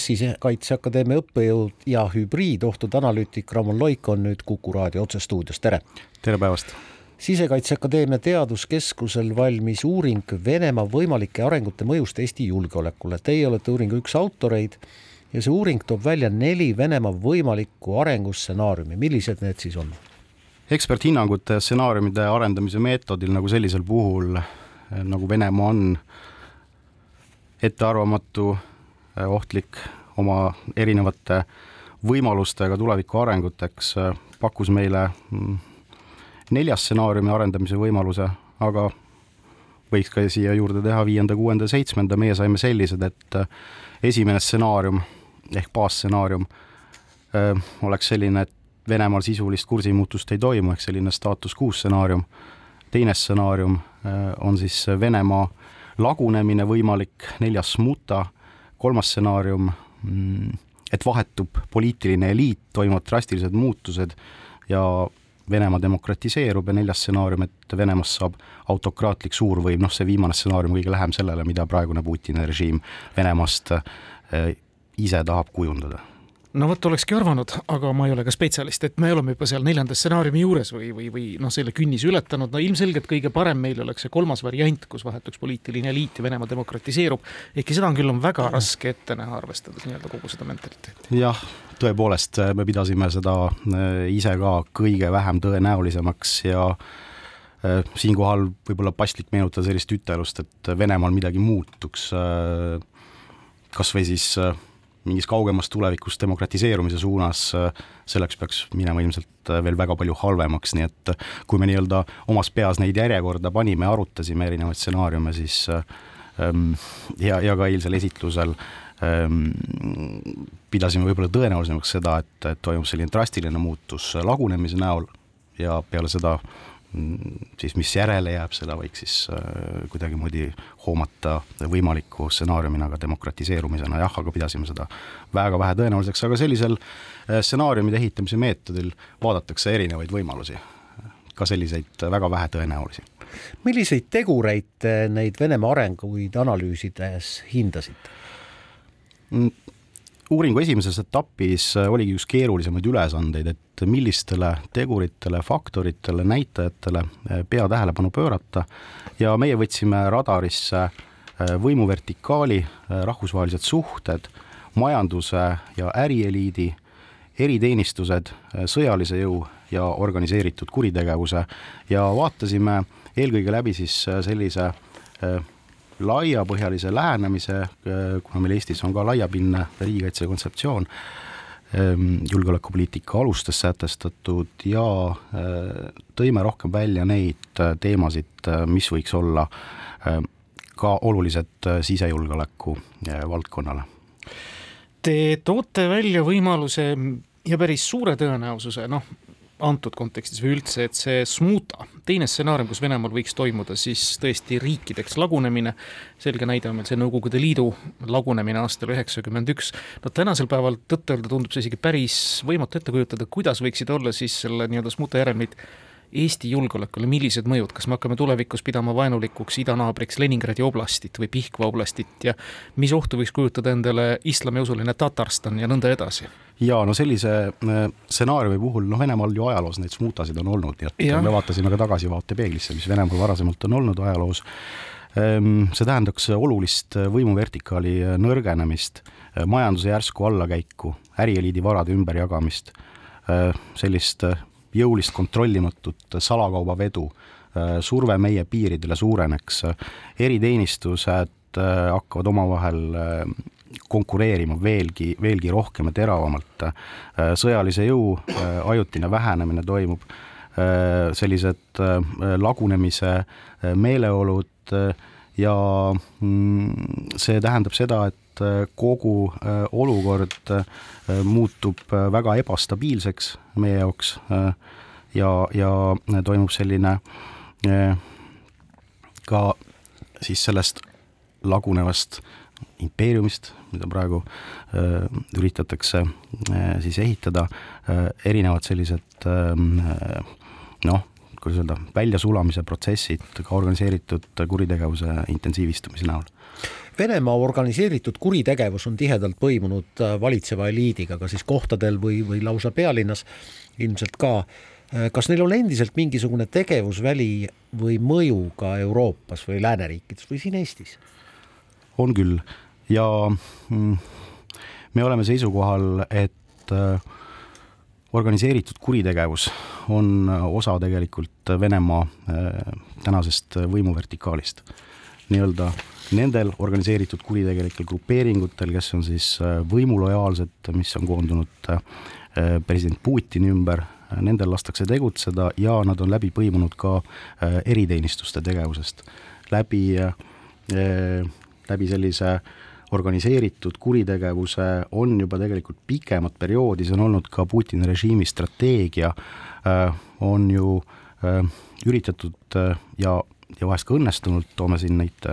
sisekaitseakadeemia õppejõud ja hübriidohtude analüütik Ramon Loik on nüüd Kuku raadio otsestuudios, tere! tere päevast! sisekaitseakadeemia Teaduskeskusel valmis uuring Venemaa võimalike arengute mõjust Eesti julgeolekule. Teie olete uuringu üks autoreid ja see uuring toob välja neli Venemaa võimalikku arengustsenaariumi, millised need siis on? eksperthinnangute stsenaariumide arendamise meetodil nagu sellisel puhul, nagu Venemaa on ettearvamatu ohtlik oma erinevate võimalustega tuleviku arenguteks, äh, pakkus meile mm, nelja stsenaariumi arendamise võimaluse, aga võiks ka siia juurde teha viienda, kuuenda, seitsmenda, meie saime sellised, et äh, esimene stsenaarium ehk baasstsenaarium oleks selline, et Venemaal sisulist kursimuutust ei toimu, ehk selline staatus quo stsenaarium. teine stsenaarium on siis Venemaa lagunemine võimalik, neljas smuta kolmas stsenaarium, mm, et vahetub poliitiline eliit, toimuvad drastilised muutused ja Venemaa demokratiseerub ja neljas stsenaarium, et Venemaast saab autokraatlik suurvõim, noh, see viimane stsenaarium kõige lähem sellele, mida praegune Putini režiim Venemaast eh, ise tahab kujundada no vot, olekski arvanud, aga ma ei ole ka spetsialist, et me oleme juba seal neljanda stsenaariumi juures või, või, või noh, selle künnise ületanud, no ilmselgelt kõige parem meil oleks see kolmas variant, kus vahetuks poliitiline eliit ja Venemaa demokratiseerub. ehkki seda on küll, on väga raske ette näha, arvestades nii-öelda kogu seda mentaliteeti. jah, tõepoolest, me pidasime seda äh, ise ka kõige vähem tõenäolisemaks ja äh, siinkohal võib-olla paslik meenutada sellist ütelust, et Venemaal midagi muutuks, kas või siis mingis kaugemas tulevikus demokratiseerumise suunas, selleks peaks minema ilmselt veel väga palju halvemaks, nii et kui me nii-öelda omas peas neid järjekorda panime, arutasime erinevaid stsenaariume, siis ähm, ja, ja ka eilsel esitlusel ähm, pidasime võib-olla tõenäolisemaks seda, et, et toimub selline drastiline muutus lagunemise näol ja peale seda siis mis järele jääb, seda võiks siis äh, kuidagimoodi hoomata võimaliku stsenaariumina ka demokratiseerumisena, jah, aga pidasime seda väga vähe tõenäoliseks, aga sellisel äh, stsenaariumide ehitamise meetodil vaadatakse erinevaid võimalusi, ka selliseid väga vähe tõenäolisi. milliseid tegureid neid Venemaa arenguid analüüsides hindasite? Uuringu esimeses etapis äh, oligi üks keerulisemaid ülesandeid, et millistele teguritele, faktoritele, näitajatele äh, pea tähelepanu pöörata. Ja meie võtsime radarisse äh, võimuvertikaali, rahvusvahelised suhted, majanduse ja ärieliidi, eriteenistused, sõjalise jõu ja organiseeritud kuritegevuse. Ja vaatasime eelkõige läbi siis sellise laiapõhjalise lähenemise, kuna meil Eestis on ka laiapindne riigikaitse kontseptsioon, ehm, julgeolekupoliitika alustes sätestatud ja eh, tõime rohkem välja neid eh, teemasid, mis võiks olla ka olulised sisejulgeoleku valdkonnale. Te toote välja võimaluse ja päris suure tõenäosuse, noh, antud kontekstis või üldse, et see smuuta, teine stsenaarium, kus Venemaal võiks toimuda siis tõesti riikideks lagunemine, selge näide on meil see Nõukogude Liidu lagunemine aastal üheksakümmend üks, no tänasel päeval tõtt-öelda tundub see isegi päris võimatu ette kujutada, kuidas võiksid olla siis selle nii-öelda smuuta järelmid Eesti julgeolekule, millised mõjud, kas me hakkame tulevikus pidama vaenulikuks idanaabriks Leningradi oblastit või Pihkva oblastit ja mis ohtu võiks kujutada endale islamiusuline Tatarstan ja nõnda edasi? Jaa, no sellise äh, stsenaariumi puhul, noh, Venemaal ju ajaloos neid smuutasid on olnud, nii et ja. me vaatasime ka tagasivaatepeeglisse, mis Venemaal varasemalt on olnud ajaloos. Ehm, see tähendaks olulist võimuvertikaali nõrgenemist, majanduse järsku allakäiku, ärieliidi varade ümberjagamist, äh, sellist jõulist kontrollimatut salakaubavedu, äh, surve meie piiridele suureneks, eriteenistused äh, hakkavad omavahel äh, konkureerima veelgi, veelgi rohkem ja teravamalt. sõjalise jõu ajutine vähenemine toimub, sellised lagunemise meeleolud ja mm, see tähendab seda, et kogu olukord muutub väga ebastabiilseks meie jaoks ja, ja toimub selline ka siis sellest lagunevast impeeriumist, mida praegu äh, üritatakse äh, siis ehitada äh,, erinevad sellised noh, kuidas öelda, väljasulamise protsessid ka organiseeritud kuritegevuse intensiivistumise näol Venemaa organiseeritud kuritegevus on tihedalt põimunud äh, valitseva eliidiga, ka siis kohtadel või, või lausa pealinnas ilmselt ka. Äh, kas neil on endiselt mingisugune tegevusväli või mõju ka Euroopas või lääneriikides või siin Eestis? On küll ja mm, me oleme seisukohal, et äh, organiseeritud kuritegevus on osa tegelikult Venemaa tänasest võimuvertikaalist. nii-öelda nendel organiseeritud kuritegelikel grupeeringutel, kes on siis äh, võimulojaalsed, mis on koondunud äh, president Putini ümber, äh, nendel lastakse tegutseda ja nad on läbi põimunud ka eriteenistuste tegevusest. läbi, läbi sellise organiseeritud kuritegevuse on juba tegelikult pikemat perioodi, see on olnud ka Putini režiimi strateegia, on ju üritatud ja, ja vahest ka õnnestunud, toome siin neid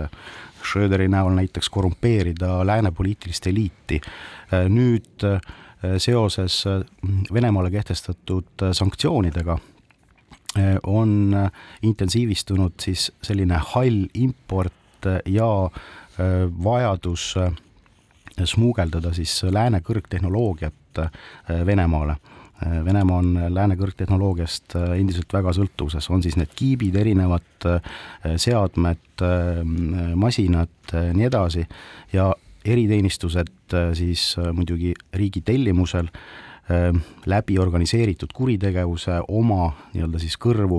Schröderi näol näiteks korrumpeerida lääne poliitilist eliiti. nüüd äh, seoses äh, Venemaale kehtestatud äh, sanktsioonidega on intensiivistunud siis selline hall import ja vajadus smuugeldada siis lääne kõrgtehnoloogiat Venemaale. Venemaa on lääne kõrgtehnoloogiast äh, endiselt väga sõltuvuses, on siis need kiibid, erinevad äh, seadmed, äh, masinad, nii edasi, ja eriteenistused siis muidugi riigi tellimusel läbi organiseeritud kuritegevuse oma nii-öelda siis kõrvu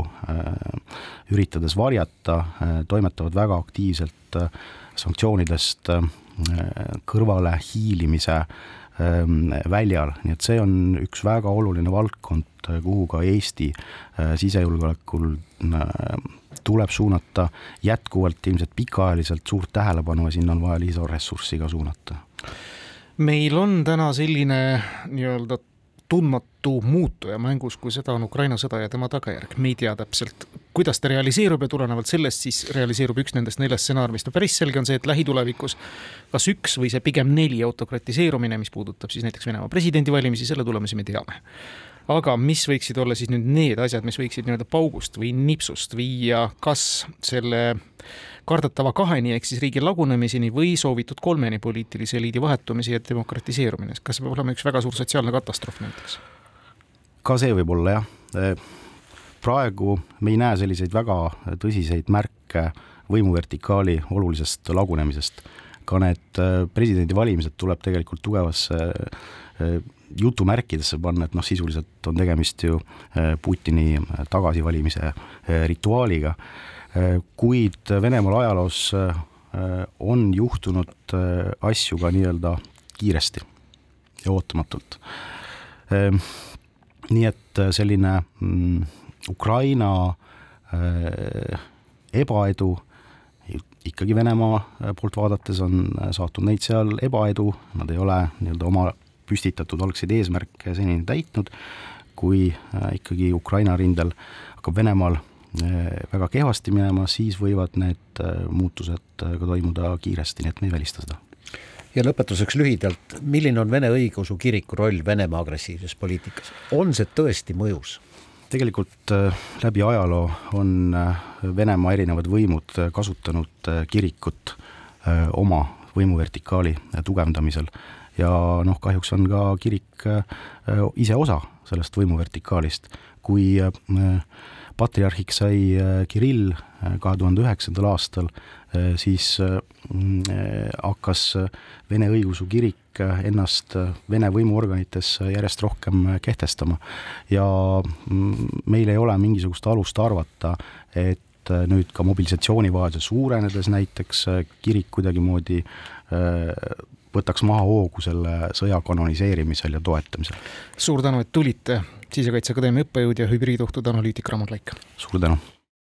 üritades varjata, toimetavad väga aktiivselt sanktsioonidest kõrvale hiilimise Ähm, väljal, nii et see on üks väga oluline valdkond, kuhu ka Eesti äh, sisejulgeolekul äh, tuleb suunata jätkuvalt ilmselt pikaajaliselt suurt tähelepanu ja sinna on vaja lisaressurssi ka suunata. meil on täna selline nii-öelda tundmatu muutuja mängus, kui seda on Ukraina sõda ja tema tagajärg. me ei tea täpselt, kuidas ta realiseerub ja tulenevalt sellest siis realiseerub üks nendest neljast stsenaariumist. no päris selge on see, et lähitulevikus kas üks või see pigem neli autokratiseerumine, mis puudutab siis näiteks Venemaa presidendivalimisi, selle tulemusi me teame aga mis võiksid olla siis nüüd need asjad, mis võiksid nii-öelda paugust või nipsust viia kas selle kardetava kaheni ehk siis riigi lagunemiseni või soovitud kolmeni poliitilise eliidi vahetumise ja demokratiseerumine, kas peab olema üks väga suur sotsiaalne katastroof näiteks? ka see võib olla jah. praegu me ei näe selliseid väga tõsiseid märke võimuvertikaali olulisest lagunemisest. Ka need äh, presidendivalimised tuleb tegelikult tugevasse äh, jutumärkidesse panna, et noh, sisuliselt on tegemist ju äh, Putini tagasivalimise rituaaliga kuid Venemaal ajaloos äh, on juhtunud äh, asju ka nii-öelda kiiresti ja ootamatult. Ähm, nii et äh, selline mm, Ukraina ebaedu ikkagi Venemaa poolt vaadates on saatnud neid seal ebaedu, nad ei ole nii-öelda oma püstitatud algseid eesmärke senini täitnud, kui ikkagi Ukraina rindel hakkab Venemaal väga kehvasti minema, siis võivad need muutused ka toimuda kiiresti, nii et me ei välista seda. ja lõpetuseks lühidalt, milline on Vene Õigeusu Kiriku roll Venemaa agressiivses poliitikas, on see tõesti mõjus? Tegelikult läbi ajaloo on Venemaa erinevad võimud kasutanud kirikut oma võimuvertikaali tugevdamisel ja noh, kahjuks on ka kirik ise osa sellest võimuvertikaalist, kui patriarhiks sai äh, Kirill äh, kahe tuhande üheksandal aastal, äh, siis hakkas Vene õigeusu kirik ennast Vene võimuorganites järjest rohkem kehtestama. Ja mm, meil ei ole mingisugust alust arvata, et nüüd ka mobilisatsioonivajaduse suurenedes näiteks kirik kuidagimoodi võtaks maha hoogu selle sõja kanoniseerimisel ja toetamisel. suur tänu, et tulite Sisekaitseakadeemia õppejõud ja hübriidohtude analüütik Raimond Laik. suur tänu